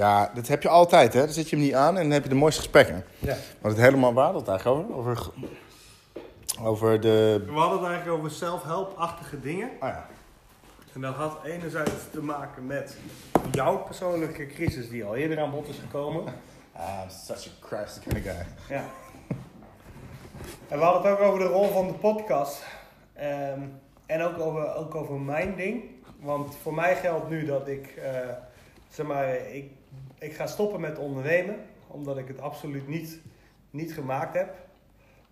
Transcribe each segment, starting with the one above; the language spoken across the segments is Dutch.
Ja, dat heb je altijd, hè. Dan zet je hem niet aan en dan heb je de mooiste gesprekken. Ja. Maar het helemaal waar dat eigenlijk over? Over, over de... We hadden het eigenlijk over self-help-achtige dingen. Oh ja. En dat had enerzijds te maken met jouw persoonlijke crisis die al eerder aan bod is gekomen. Ah, I'm such a Christ kind of guy. Ja. En we hadden het ook over de rol van de podcast. Ehm, en ook over, ook over mijn ding. Want voor mij geldt nu dat ik, eh, zeg maar, ik, ik ga stoppen met ondernemen. Omdat ik het absoluut niet, niet gemaakt heb.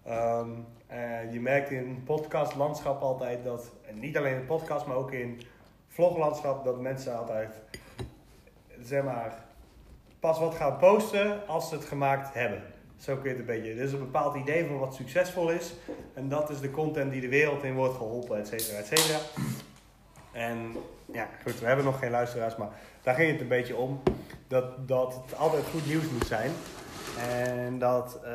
Ehm, en je merkt in podcastlandschap altijd dat, en niet alleen in podcast, maar ook in vloglandschap, dat mensen altijd, zeg maar, pas wat gaan posten als ze het gemaakt hebben. Zo kun je het een beetje. Er is een bepaald idee van wat succesvol is. En dat is de content die de wereld in wordt geholpen, et cetera, et cetera. En ja, goed, we hebben nog geen luisteraars, maar daar ging het een beetje om. Dat, dat het altijd goed nieuws moet zijn. En dat, eh,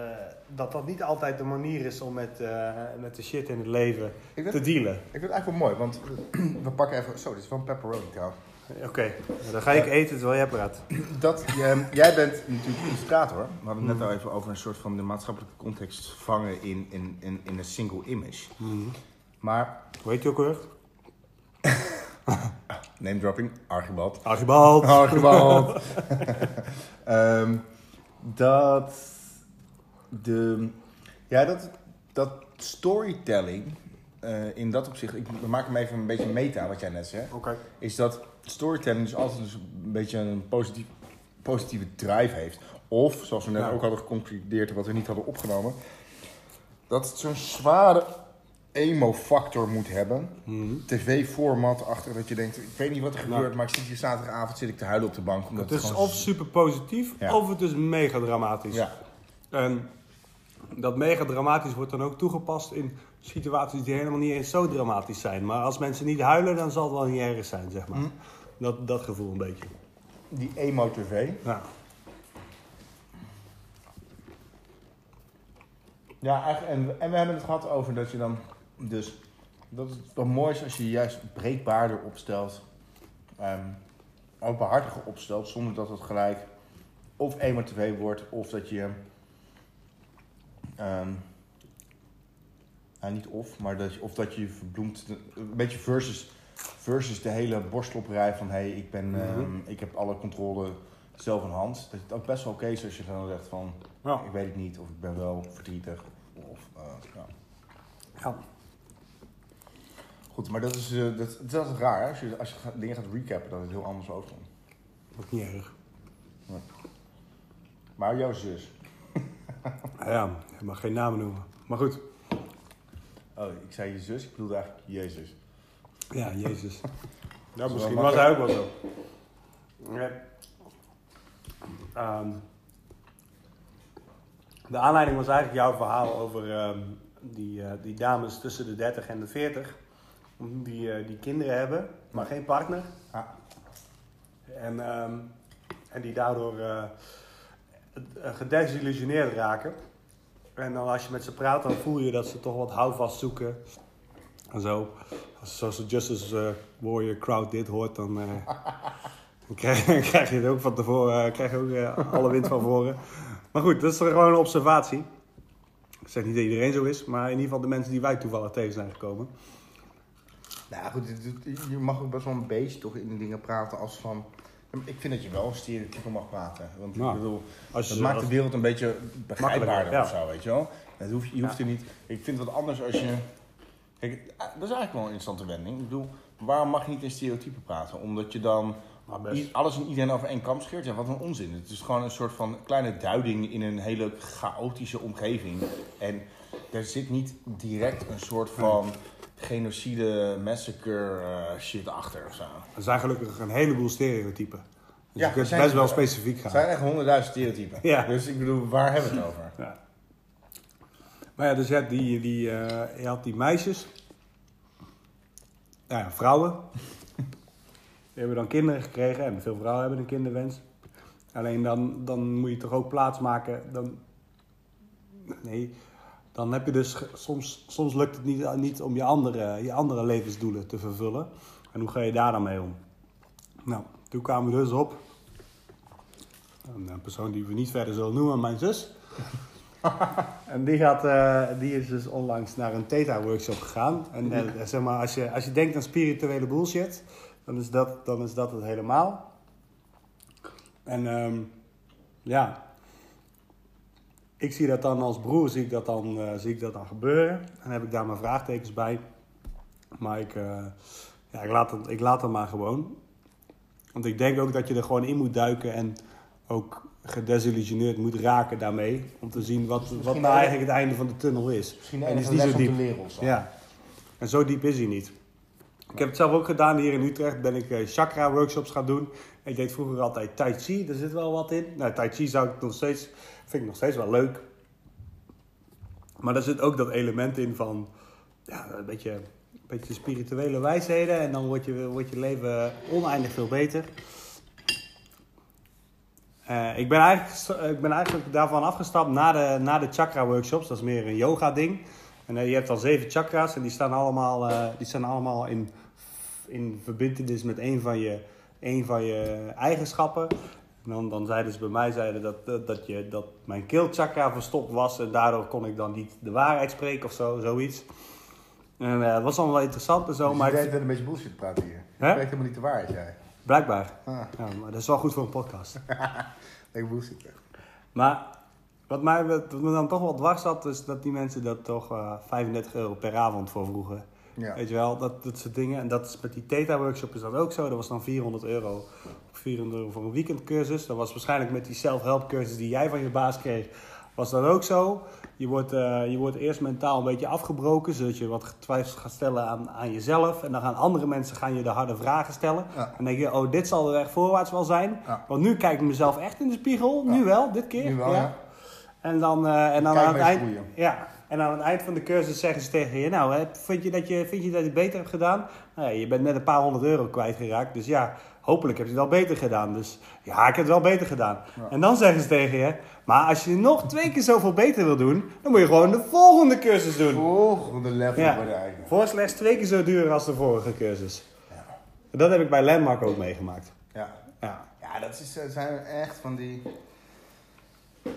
dat dat niet altijd de manier is om met, eh, met de shit in het leven vind, te dealen. ik vind het eigenlijk wel mooi, want we pakken even... Zo, dit is een pepperoni trouwens. Oké, dan ga ik eten terwijl jij praat. Dat, jij, jij bent natuurlijk illustrator. We hadden het net al even over een soort van de maatschappelijke context vangen in, in, in, in een single image. Maar, Weet je ook weer? name dropping, Archibald. Archibald. Archibald. Ehm, dat de, ja, dat, dat storytelling eh, in dat opzicht, ik we maken hem even een beetje meta, wat jij net zei, Oké. is dat storytelling dus altijd dus een beetje een positief, positieve drive heeft. Of, zoals we net Ja. ook hadden geconcludeerd wat we niet hadden opgenomen, dat het zo'n zware emo-factor moet hebben. Mhm. TV-format achter dat je denkt, ik weet niet wat er Nou. gebeurt, maar ik zit hier zaterdagavond zit ik te huilen op de bank. Omdat Het is of super positief, Ja. of het is mega dramatisch. Ja, En dat mega dramatisch wordt dan ook toegepast in situaties die helemaal niet eens zo dramatisch zijn. Maar als mensen niet huilen, dan zal het wel niet erg zijn, zeg maar. Mhm. Dat, dat gevoel een beetje. die emo-tv. Ja. Ja, en, en we hebben het gehad over dat je dan dus dat het wel mooi is als je je juist breekbaarder opstelt, ehm openhartiger opstelt, zonder dat het gelijk of emo-tv wordt of dat je ehm nou, niet of, maar dat je, of dat je verbloemt, een beetje versus, versus de hele borstlopperij van hé, hey, ik, ben, ehm, Mhm. ik heb alle controle zelf in hand. Dat het ook best wel oké is als je dan zegt van Ja. ik weet het niet, of ik ben wel verdrietig. Of, eh, ja. ja. Goed, maar dat is, eh, dat, dat is raar. hè? Als je, als je gaat- dingen gaat recappen, dat het heel anders overkomt. Ook niet erg. Maar jouw zus. Ah ja, je mag geen namen noemen. Maar goed. Oh, ik zei je zus, ik bedoelde eigenlijk Jezus. Ja, Jezus. ja, Zo misschien was hij ook wel zo. Ja. Ehm, de aanleiding was eigenlijk jouw verhaal over ehm, die, eh, die dames tussen de 30 en de 40. Die, eh, die kinderen hebben, maar geen partner. Ah. En, ehm, en die daardoor eh, gedesillusioneerd raken. En dan als je met ze praat, dan voel je dat ze toch wat houvast zoeken. En zo. Als Social Justice Warrior Crowd dit hoort, dan, dan krijg, dan krijg je het ook van tevoren, krijg je ook alle wind van voren. Maar goed, dat is gewoon een observatie. Ik zeg niet dat iedereen zo is, maar in ieder geval de mensen die wij toevallig tegen zijn gekomen. Nou ja, goed, je mag ook best wel een beetje toch in dingen praten als van... Ik vind dat je wel een stereotype mag praten. Want Nou, ik bedoel, Als dat je, maakt de wereld een beetje begrijpbaarder ja. of zo, weet je wel. Hoeft, je hoeft er niet... Ik vind het wat anders als je... Kijk, dat is eigenlijk wel een interessante wending. Ik bedoel, waarom mag je niet in stereotypen praten? Omdat je dan i- alles en iedereen over één kam scheert? Ja, wat een onzin. Het is gewoon een soort van kleine duiding in een hele chaotische omgeving. En er zit niet direct een soort van genocide, massacre eh, shit achter of zo. Er zijn gelukkig een heleboel stereotypen. Dus Ja, je kunt best er wel specifiek Er gaan. zijn echt honderdduizend stereotypen. Ja. Dus ik bedoel, waar hebben we het over? Ja. Maar ja, dus je had die, die, eh, je had die meisjes. Nou ja, vrouwen. Die hebben dan kinderen gekregen. En veel vrouwen hebben een kinderwens. Alleen dan, dan moet je toch ook plaatsmaken. Dan, nee, dan heb je dus... Soms, soms lukt het niet, niet om je andere, je andere levensdoelen te vervullen. En hoe ga je daar dan mee om? Nou, toen kwamen we dus op... Een, eh, persoon die we niet verder zullen noemen, mijn zus. en die, gaat, eh, die is dus onlangs naar een Theta-workshop gegaan. En eh, zeg maar, als je, als je denkt aan spirituele bullshit, dan is dat, dan is dat het helemaal. En ehm, ja, ik zie dat dan als broer, zie ik dat dan, eh, zie ik dat dan gebeuren. En heb ik daar mijn vraagtekens bij. Maar ik, eh, ja, ik, laat het, ik laat het maar gewoon. Want ik denk ook dat je er gewoon in moet duiken en ook gedesillusioneerd moet raken daarmee. Om te zien wat, wat nou eigenlijk het einde van de tunnel is. Misschien En is niet zo diep. leren. Ja. En zo diep is hij niet. Ik heb het zelf ook gedaan hier in Utrecht. Ben ik eh, chakra workshops gaan doen. Ik deed vroeger altijd tai chi. Daar zit wel wat in. Nou, tai chi zou ik nog steeds, vind ik nog steeds wel leuk. Maar daar zit ook dat element in van ja, een beetje, een beetje spirituele wijsheden. En dan wordt je, je leven oneindig veel beter. Eh, ik, ben eigenlijk, ik ben eigenlijk daarvan afgestapt na de, na de chakra workshops. Dat is meer een yoga ding. En eh, je hebt dan zeven chakra's en die staan allemaal, die staan allemaal in, in verbindenis met een van je, een van je eigenschappen. En dan, dan zeiden ze bij mij zeiden dat, dat, je, dat mijn keelchakra verstopt was en daardoor kon ik dan niet de waarheid spreken of zo, zoiets. En eh, het was allemaal wel interessant en zo, Dus maar je ik- deed een beetje bullshit praten hier. Hè? Je weet helemaal niet de waarheid, jij. blijkbaar. Ah, Ja, maar dat is wel goed voor een podcast. ik bullshit. Maar wat, mij, wat me dan toch wel dwars zat, is dat die mensen dat toch eh 35 euro per avond voor vroegen. Ja. Weet je wel, dat, dat soort dingen. En dat is met die Theta-workshop is dat ook zo. Dat was dan 400 euro. 400 euro voor een weekendcursus. Dat was waarschijnlijk met die self-help cursus die jij van je baas kreeg, was dat ook zo. Je wordt, eh, je wordt eerst mentaal een beetje afgebroken, zodat je wat twijfels gaat stellen aan, aan jezelf. En dan gaan andere mensen gaan je de harde vragen stellen. Ja. En dan denk je, oh, dit zal de weg voorwaarts wel zijn. Ja. Want nu kijk ik mezelf echt in de spiegel. Nu wel, dit keer. Nu wel, ja. En dan, eh, en dan aan het eind, groeien. ja, en aan het eind van de cursus zeggen ze tegen je, nou, hè, vind, je dat je, vind je dat je het beter hebt gedaan? Nou, ja, je bent net een paar honderd euro kwijtgeraakt, dus ja, hopelijk heb je het wel beter gedaan. Dus ja, ik heb het wel beter gedaan. Ja. En dan zeggen ze tegen je, maar als je nog twee keer zoveel beter wil doen, dan moet je gewoon de volgende cursus doen. Volgende level Ja. eigenlijk. Voor slechts twee keer zo duur als de vorige cursus. En Dat heb ik bij Landmark ook meegemaakt. Ja. Ja. Ja, dat is, eh, zijn echt van die...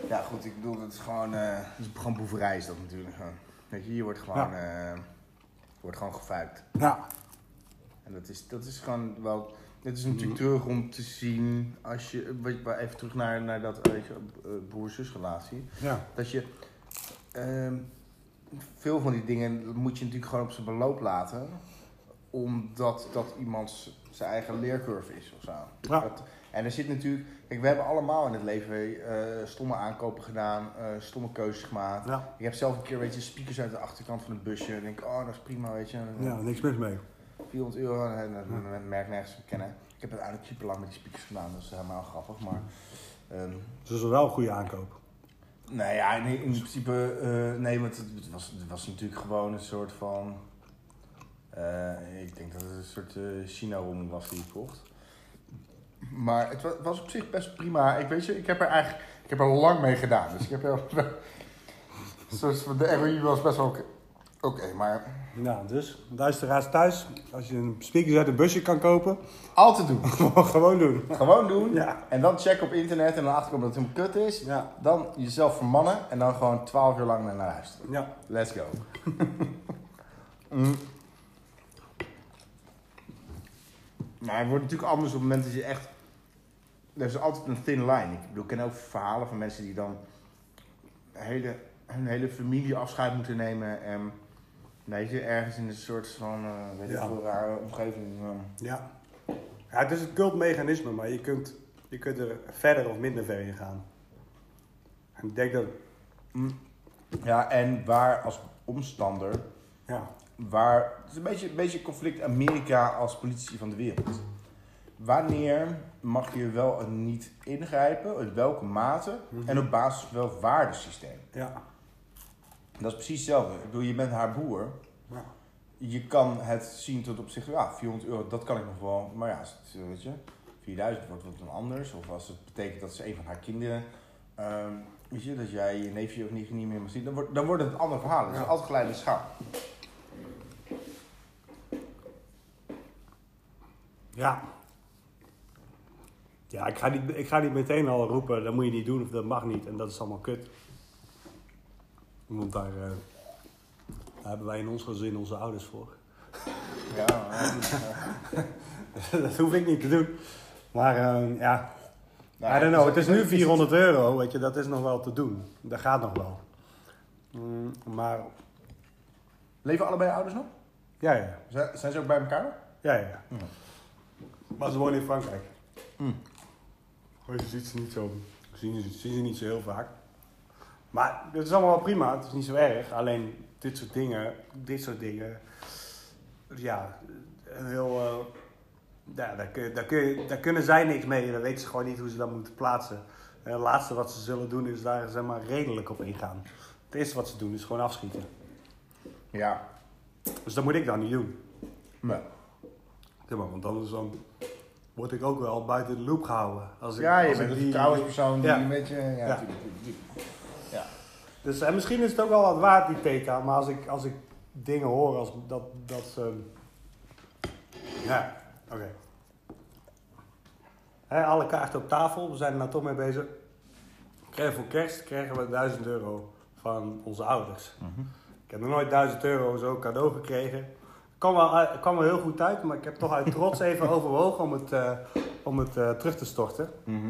Ja, goed, ik bedoel, dat is gewoon... eh dat is gewoon boeverij is dat natuurlijk gewoon. Weet je, je wordt gewoon... eh, je wordt gewoon gefuikt. Ja. En dat is, dat is gewoon wel... Het is natuurlijk Mhm. terug om te zien, als je... weet je, maar Even terug naar, naar dat weet je, eh, broer-zus relatie. Ja. Dat je... ehm, veel van die dingen moet je natuurlijk gewoon op zijn beloop laten. Omdat dat iemand zijn eigen leercurve is of zo. Ja. Dat- en er zit natuurlijk... Kijk, we hebben allemaal in het leven eh, stomme aankopen gedaan. eh, stomme keuzes gemaakt. Ja. Ik heb zelf een keer, weet je, speakers uit de achterkant van een busje. En denk ik, oh, dat is prima, weet je. ja, niks mis mee. 400 euro en dat merk nergens kennen. Ik heb het eigenlijk super lang met die speakers gedaan, dat is helemaal grappig. Maar ehm, Dus dat is wel een goede aankoop. nou ja, in, in principe, eh, nee, want het, was, het was natuurlijk gewoon een soort van. ik denk dat het een soort eh China-rommel was die ik kocht. Maar het was, op zich best prima. Ik weet je, ik heb er eigenlijk ik heb er lang mee gedaan. Dus ik heb er. Zoals de ROI was best wel oké. Oké, maar. Nou, dus, luisteraars thuis, als je een speakers uit een busje kan kopen, Altijd doen. gewoon doen. Gewoon doen. Ja. En dan checken op internet en dan achterkomen dat het helemaal kut is. Ja. Dan jezelf vermannen en dan gewoon 12 uur lang naar luisteren. Ja. Let's go. mm. Maar het wordt natuurlijk anders op het moment dat je echt... Er is altijd een thin line. Ik bedoel, ik ken ook verhalen van mensen die dan hele, hun hele familie afscheid moeten nemen. En weet je, ergens in een soort van, eh weet ik Ja. veel, rare omgeving. eh, Ja. ja, het is een cultmechanisme, maar je kunt, je kunt er verder of minder ver in gaan. En ik denk dat, Ja, en waar als omstander ja, waar het is een beetje, een beetje conflict Amerika als politie van de wereld. Wanneer mag je wel en niet ingrijpen, in welke mate Mhm. en op basis van welk waardesysteem? ja, Dat is precies hetzelfde. Ik bedoel, je bent haar boer. ja. Je kan het zien tot op zich, ja, 400 euro, dat kan ik nog wel. Maar ja, als het, weet je, 4000 wordt het dan anders. Of als het betekent dat ze een van haar kinderen, ehm, weet je, dat jij je neefje of niet, niet meer mag zien, dan wordt, dan wordt het een ander verhaal. Het is Ja. altijd geleide schaal. Ja. Ja, ik ga, niet, ik ga niet meteen al roepen, dat moet je niet doen of dat mag niet. En dat is allemaal kut. Want daar, eh, daar hebben wij in ons gezin onze ouders voor. Ja, ja. dat hoef ik niet te doen. Maar eh, ja, Nou, I don't know. Het is nu het 400 euro, weet je, dat is nog wel te doen. Dat gaat nog wel. Mm, maar, Leven allebei ouders nog? ja, ja, Zijn zijn ze ook bij elkaar? ja, ja. Ja. Maar ze wonen in Frankrijk. Mm. Oh, je ziet ze niet zo, zien ze, zien ze niet zo heel vaak. Maar het is allemaal wel prima, het is niet zo erg. Alleen dit soort dingen, dit soort dingen, ja, een heel, eh, ja daar, kun, daar, kun daar kunnen zij niks mee. Dan weten ze gewoon niet hoe ze dat moeten plaatsen. En het laatste wat ze zullen doen is daar zeg maar redelijk op ingaan. Het eerste wat ze doen is gewoon afschieten. Ja. Dus dat moet ik dan niet doen. Nee. Maar, want anders dan word ik ook wel buiten de loop gehouden. Als ik, Ja, je als bent ik een die- vertrouwenspersoon die Ja. een beetje... Ja, Ja. Ja. Dus en misschien is het ook wel wat waard, die theta. Maar als ik, als ik dingen hoor als dat... dat ze- ja, oké. Alle kaarten op tafel, we zijn er nou toch mee bezig. Krijgen voor kerst krijgen we 1000 euro van onze ouders. Mhm. Ik heb nog nooit 1000 euro zo cadeau gekregen. Kwam wel, kwam wel heel goed uit, maar ik heb toch uit trots even overwogen om het, eh, om het eh, terug te storten. Mhm.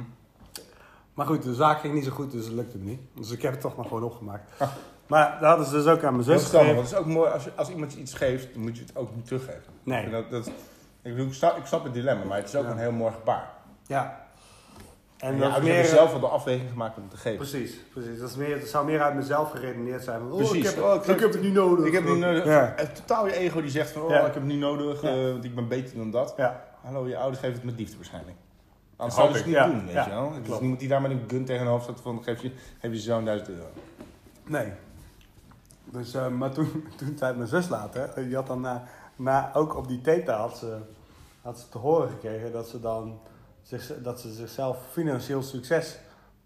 Maar goed, de zaak ging niet zo goed, dus het lukte niet. Dus ik heb het toch maar gewoon opgemaakt. Ah. Maar dat hadden ze dus ook aan mijn Dat zus gegeven. want het is ook mooi als, als iemand iets geeft, dan moet je het ook niet teruggeven. Nee. En Dat, dat, ik, bedoel, ik, snap, ik snap het dilemma, maar het is ook Ja. een heel mooi gebaar. Ja. En, dat meer... zelf al de afweging gemaakt om te geven. Precies, precies. Dat, is meer, dat zou meer uit mezelf geredeneerd zijn. Van, oh, Precies. Ik heb, Oh, ik ik, geef- heb het niet nodig. Ik heb het niet nodig. Ja. Eh, Totaal je ego die zegt van, oh, Ja. ik heb het niet nodig, Ja. eh, want ik ben beter dan dat. Ja. Hallo, je ouders geven het met liefde waarschijnlijk. Anders zouden ze het niet ja. doen, weet Ja, je wel. Het is klopt. niemand die daar met een gun tegen een hoofd staat van, geef je, geef je zo'n duizend euro. Nee. Dus, eh, maar toen, toen zei mijn zus later, die had dan na, na, ook op die theta had ze, had ze te horen gekregen dat ze dan zich, dat ze zichzelf financieel succes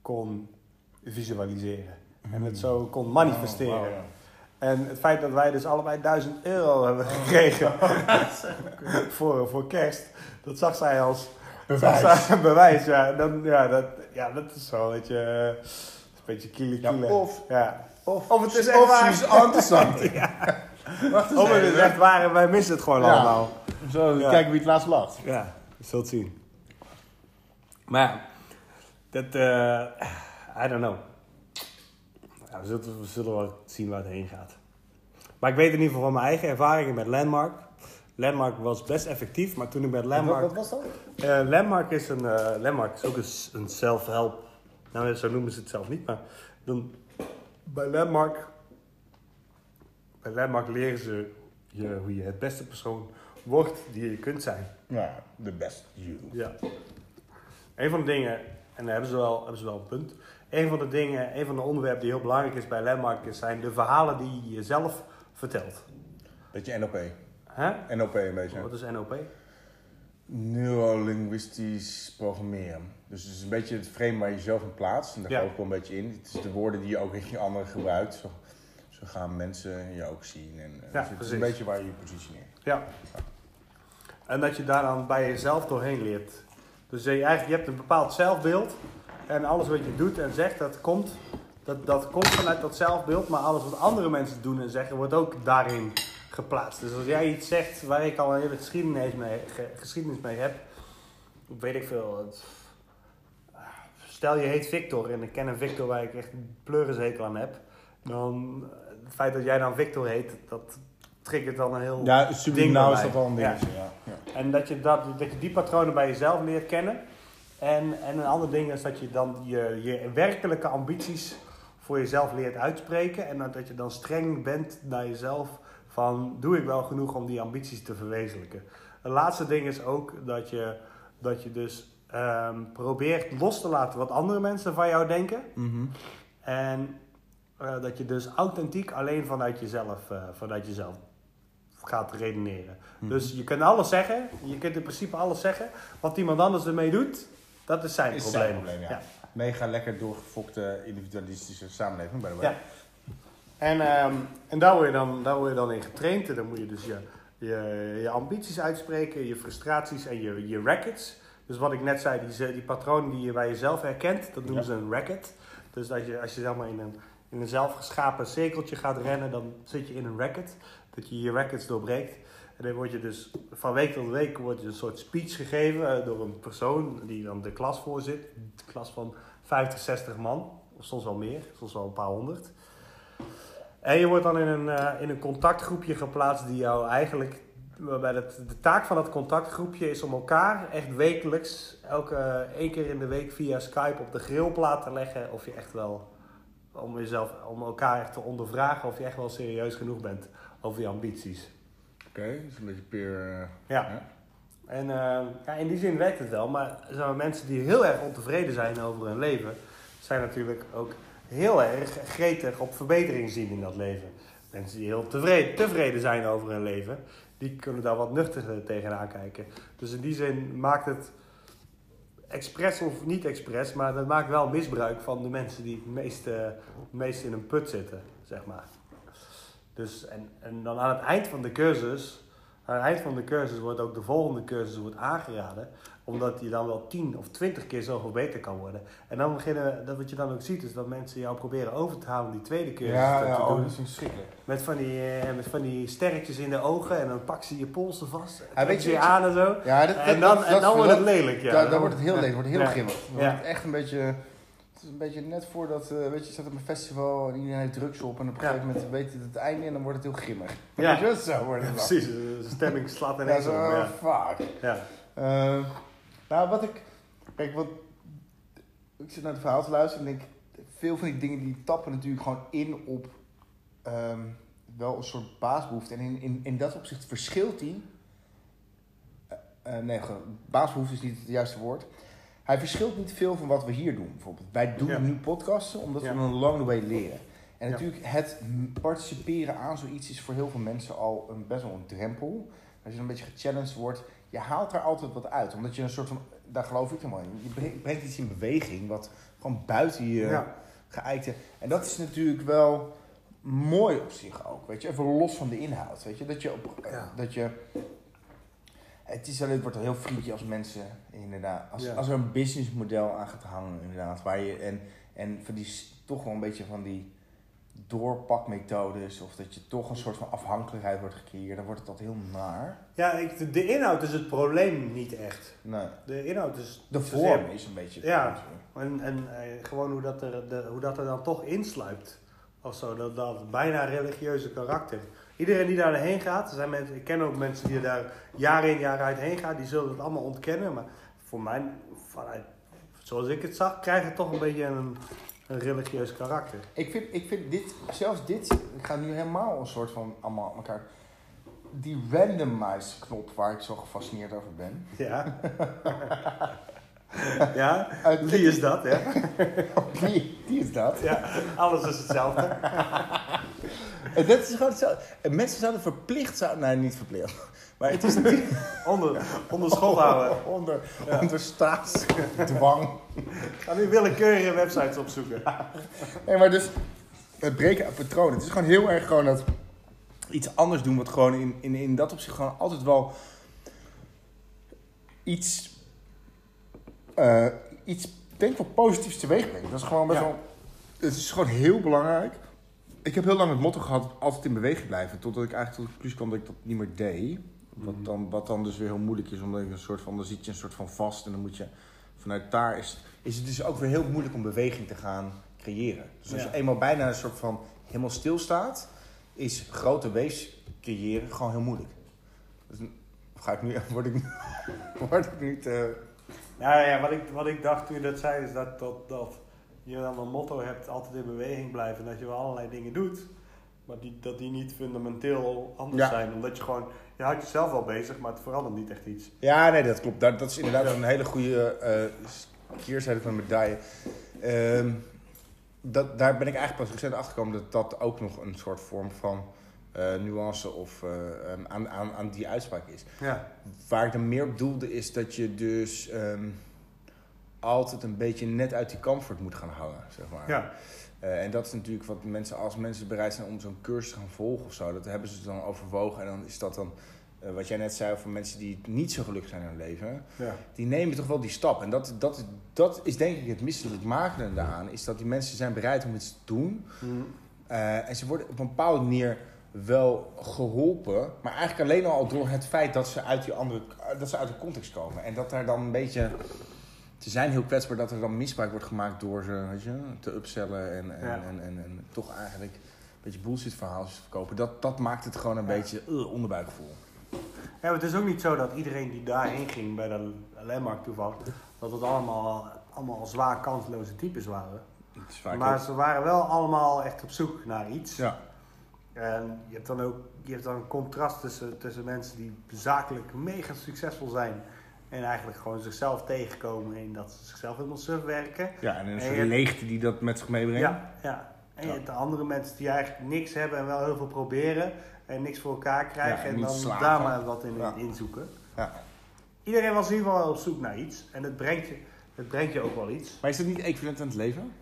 kon visualiseren. En het zo kon manifesteren. Oh, ja. En het feit dat wij dus allebei 1000 euro hebben gekregen voor, voor kerst, dat zag zij als Bewijs. zag zij- bewijs. Ja, dan, ja, dat, ja, dat is zo, weet je, eh, een beetje kiele Ja, kiele. of- ja. Of, Of het is echt waar. is interessant. Wacht eens Of het is echt waar en wij missen het gewoon Ja. allemaal. Zo, Ja. kijken wie het laatst lacht. Ja, je zult zien. Maar ja, dat, eh I don't know. Ja, we, zullen, we zullen wel zien waar het heen gaat. Maar ik weet in ieder geval van mijn eigen ervaringen met Landmark. Landmark was best effectief, maar toen ik met Landmark... Wat, was dat? Eh, Landmark is een eh, Landmark is ook een, een self-help. Nou, zo noemen ze het zelf niet, maar dan, bij Landmark, bij Landmark leren ze je, hoe je het beste persoon wordt die je kunt zijn. Ja, the best you. Ja. Een van de dingen, en daar hebben ze wel, hebben ze wel een punt. Een van de dingen, een van de onderwerpen die heel belangrijk is bij Landmark is- zijn de verhalen die je jezelf vertelt. Beetje NLP. Hè? NLP een beetje. Wat is NLP? Neurolinguistisch programmeren. Dus het is een beetje het frame waar je jezelf in plaatst. En daar Ja. geloof ik wel een beetje in. Het is de woorden die je ook richting anderen gebruikt. Zo, zo gaan mensen je ook zien. En, Ja, dus het is een beetje waar je je positioneert. Ja. En dat je daar dan bij jezelf doorheen leert. Dus je, eigenlijk, je hebt een bepaald zelfbeeld. En alles wat je doet en zegt, dat komt, dat, dat komt vanuit dat zelfbeeld. Maar alles wat andere mensen doen en zeggen, wordt ook daarin geplaatst. Dus als jij iets zegt waar ik al een hele geschiedenis mee, ge- geschiedenis mee heb. Weet ik veel. het- stel je heet Victor en ik ken een Victor waar ik echt pleurishekel aan heb. Dan eh, het feit dat jij dan Victor heet, dat triggert dan een heel Ja, bij is dat wel een dingetje. Ja. Ja. En dat je, dat, dat je die patronen bij jezelf leert kennen. En, en een ander ding is dat je dan je, je werkelijke ambities voor jezelf leert uitspreken. En dat dat je dan streng bent naar jezelf van doe ik wel genoeg om die ambities te verwezenlijken. Het laatste ding is ook dat je, dat je dus ehm, probeert los te laten wat andere mensen van jou denken. Mhm. En eh, dat je dus authentiek alleen vanuit jezelf, eh, vanuit jezelf gaat redeneren. Mhm. Dus je kunt alles zeggen, je kunt in principe alles zeggen. Wat iemand anders ermee doet, dat is zijn Is probleem. zijn probleem, ja. Mega lekker doorgefokte individualistische samenleving, by the way. Ja. En, ehm, en daar, word je dan, daar word je dan in getraind. En dan moet je dus je, je, je ambities uitspreken, je frustraties en je, je rackets. Dus wat ik net zei, die, die patronen die je bij jezelf herkent, dat noemen Ja. ze een racket. Dus dat je, als je zeg maar in een, in een zelfgeschapen cirkeltje gaat rennen, dan zit je in een racket. Dat je je rackets doorbreekt. En dan word je dus van week tot week wordt je een soort speech gegeven eh, door een persoon die dan de klas voorzit. Een klas van 50, 60 man, of soms wel meer, soms wel een paar honderd. En je wordt dan in een, eh, in een contactgroepje geplaatst die jou eigenlijk. Waarbij het, de taak van dat contactgroepje is om elkaar echt wekelijks, elke één keer in de week via Skype op de grillplaat te leggen. Of je echt wel, om, jezelf, om elkaar echt te ondervragen of je echt wel serieus genoeg bent over je ambities. Oké, dat is een beetje peer... eh, Ja. Ja. En eh, ja, in die zin werkt het wel. Maar zo mensen die heel erg ontevreden zijn over hun leven, zijn natuurlijk ook heel erg gretig op verbetering zien in dat leven. Mensen die heel tevreden, tevreden zijn over hun leven, die kunnen daar wat nuchterder tegenaan kijken. Dus in die zin maakt het expres of niet expres, maar dat maakt wel misbruik van de mensen die het meest, het meest in een put zitten, zeg maar. Dus, en, en dan aan het eind van de cursus, aan het eind van de cursus wordt ook de volgende cursus wordt aangeraden, omdat je dan wel tien of twintig keer zoveel beter kan worden. En dan beginnen, dat wat je dan ook ziet, is dat mensen jou proberen over te halen om die tweede cursus Ja, te, ja, te oh, doen. dat is verschrikkelijk. Met van, die, eh, met van die sterretjes in de ogen en dan pak ze je polsen vast. Ja, weet je- je aan en zo. Ja, dat, en dan, dat- en dat- dan wordt dat- het lelijk, ja. dan, dan wordt het heel leeg, wordt het heel Ja. grimmig. Dan Ja. wordt het echt een beetje... Het is een beetje net voordat, eh, weet je, je staat op een festival en iedereen heeft drugs op en op een Ja. gegeven moment weet je het, het einde en dan wordt het heel grimmig. Ja. Weet je, zo wordt het. Precies, de stemming slaat Ja, ineens zo, op. oh, Ja. fuck. Ja. Eh, nou, wat ik... Kijk, wat... Ik zit naar het verhaal te luisteren en denk... Veel van die dingen die tappen natuurlijk gewoon in op... ehm, wel een soort baasbehoefte. En in, in, in dat opzicht verschilt die... eh, nee, baasbehoefte is niet het juiste woord. Hij verschilt niet veel van wat we hier doen, bijvoorbeeld. Wij doen Ja. nu podcasten omdat Ja. we een long way leren. En natuurlijk, het participeren aan zoiets is voor heel veel mensen al een, best wel een drempel. Als je een beetje gechallenged wordt, je haalt daar altijd wat uit. Omdat je een soort van, daar geloof ik helemaal in. Je brengt, brengt iets in beweging wat gewoon buiten je Ja. geëikte. En dat is natuurlijk wel mooi op zich ook. Weet je, even los van de inhoud. Weet je, dat je op. Ja. Dat je, het, is, alleen- het wordt heel vriendje als mensen, inderdaad. Als, Ja. als er een businessmodel aan gaat hangen, inderdaad. Waar je, en, en van die, toch wel een beetje van die doorpakmethodes. Of dat je toch een soort van afhankelijkheid wordt gecreëerd. Dan wordt het altijd heel naar. Ja, ik, de, de inhoud is het probleem niet echt. Nee. De inhoud is... De vorm is een beetje... Ja. En, en eh, gewoon hoe dat, er, de, hoe dat er dan toch insluipt. Of zo, dat, dat bijna religieuze karakter. Iedereen die daar heen gaat, er zijn mensen, ik ken ook mensen die daar jaar in jaar uit heen gaan, die zullen het allemaal ontkennen. Maar voor mij, vanuit, zoals ik het zag, krijgt het toch een beetje een, een religieus karakter. Ik vind, ik vind dit, zelfs dit, ik ga nu helemaal een soort van allemaal elkaar. Die randomize knop waar ik zo gefascineerd over ben. Ja. ja, wie is dat, ja? Die, die is dat. Ja, alles is hetzelfde. En dat is gewoon hetzelfde. En mensen zouden verplicht zouden, nee niet verplicht. Maar het is niet Onder, onder schot houden. onder, Ja. onder staatsdwang. Ga nu willekeurige websites opzoeken. Nee, maar dus het breken uit patronen. Het is gewoon heel erg gewoon dat iets anders doen, wat gewoon in, in, in dat opzicht gewoon altijd wel iets, eh, iets denk ik wel positiefs teweeg brengt. Dat is gewoon best Ja. wel, het is gewoon heel belangrijk. Ik heb heel lang het motto gehad, altijd in beweging blijven. Totdat ik eigenlijk tot de conclusie kwam dat ik dat niet meer deed. Wat Mhm. dan, wat dan dus weer heel moeilijk is, omdat ik een soort van, dan zit je een soort van vast en dan moet je vanuit daar is, is het dus ook weer heel moeilijk om beweging te gaan creëren. Dus als Ja. je eenmaal bijna een soort van helemaal stilstaat, is grote wees creëren gewoon heel moeilijk. Dus ga ik nu, word ik, word ik te... Ja, ja wat, ik, wat ik dacht toen je dat zei, is dat, dat, dat je dan een motto hebt, altijd in beweging blijven. En dat je wel allerlei dingen doet, maar die, dat die niet fundamenteel anders Ja. zijn. Omdat je gewoon, je houdt jezelf wel bezig, maar het verandert niet echt iets. Ja, nee, dat klopt. Dat, dat is inderdaad Ja. een hele goede eh keerzijde van een medaille. Ehm, dat, daar ben ik eigenlijk pas recent achter gekomen dat dat ook nog een soort vorm van eh, nuance of eh, ehm, aan, aan, aan die uitspraak is. Ja, Waar ik dan meer op doelde is dat je dus ehm, altijd een beetje net uit die comfort moet gaan hangen, zeg maar. ja. Eh, en dat is natuurlijk wat mensen, als mensen bereid zijn om zo'n cursus te gaan volgen of zo, dat hebben ze dan overwogen. En dan is dat dan eh, wat jij net zei over mensen die niet zo gelukkig zijn in hun leven, Ja. die nemen toch wel die stap. En dat, dat, dat is denk ik het misselijk makende daaraan, is dat die mensen zijn bereid om iets te doen. Mhm. Eh, en ze worden op een bepaalde manier wel geholpen, maar eigenlijk alleen al door het feit dat ze uit die andere, dat ze uit de context komen. En dat daar dan een beetje, ze zijn heel kwetsbaar dat er dan misbruik wordt gemaakt door ze, weet je, te upsellen en, en, Ja. en, en, en toch eigenlijk een beetje bullshit verhaaltjes te verkopen. Dat, dat maakt het gewoon een Ja. beetje uh, onderbuikgevoel. Ja, het is ook niet zo dat iedereen die daarheen ging bij de landmark toevallig, dat het allemaal, allemaal zwaar kansloze types waren. Maar ook- ze waren wel allemaal echt op zoek naar iets. ja. En je hebt dan ook je hebt dan een contrast tussen, tussen mensen die zakelijk mega succesvol zijn en eigenlijk gewoon zichzelf tegenkomen in dat ze zichzelf helemaal suf werken. ja, en een En soort je- leegte die dat met zich meebrengt. Ja, ja. En je Ja. hebt de andere mensen die eigenlijk niks hebben en wel heel veel proberen en niks voor elkaar krijgen Ja, en dan slagen. daar maar wat in, Ja. in zoeken. Ja. Iedereen was in ieder geval op zoek naar iets en het brengt je, het brengt je ook wel iets. Maar is dat niet equivalent aan het leven?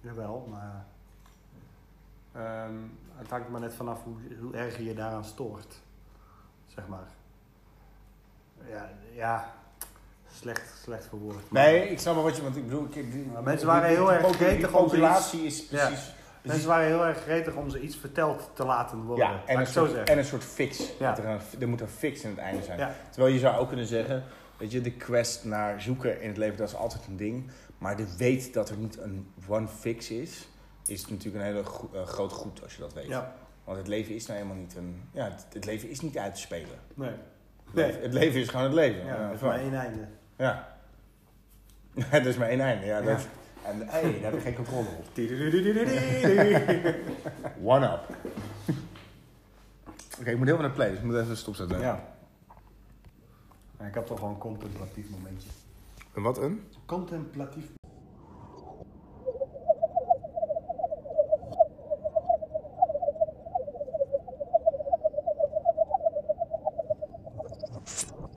Jawel, maar ehm, het hangt maar net vanaf hoe, hoe erg je je daaraan stoort. Zeg maar. Ja, ja slecht, slecht verwoord. Nee, ik snap wel wat je, want ik bedoel, ik, die, Maar mensen waren heel die- erg gretig om is precies, Mensen waren heel erg gretig om ze iets verteld te laten worden. Ja, en een, soort, en een soort fix. Ja. Er, een, er moet een fix in het einde zijn. Ja. Terwijl je zou ook kunnen zeggen, weet je, de quest naar zoeken in het leven, dat is altijd een ding. Maar de weet dat er niet een one fix is, is natuurlijk een hele go- eh, groot goed als je dat weet. Ja, Want het leven is nou helemaal niet een, ja, het, het leven is niet uit te spelen. nee. Het, Nee. leven, het leven is gewoon het leven. Ja, dat is maar één einde. ja. er is maar één einde. Ja, dat, Ja. En hey, daar heb je geen controle op. One up. Oké, ik moet helemaal naar play, dus ik moet even stopzetten. Ja, Ik had toch wel een contemplatief momentje. En wat een? Contemplatief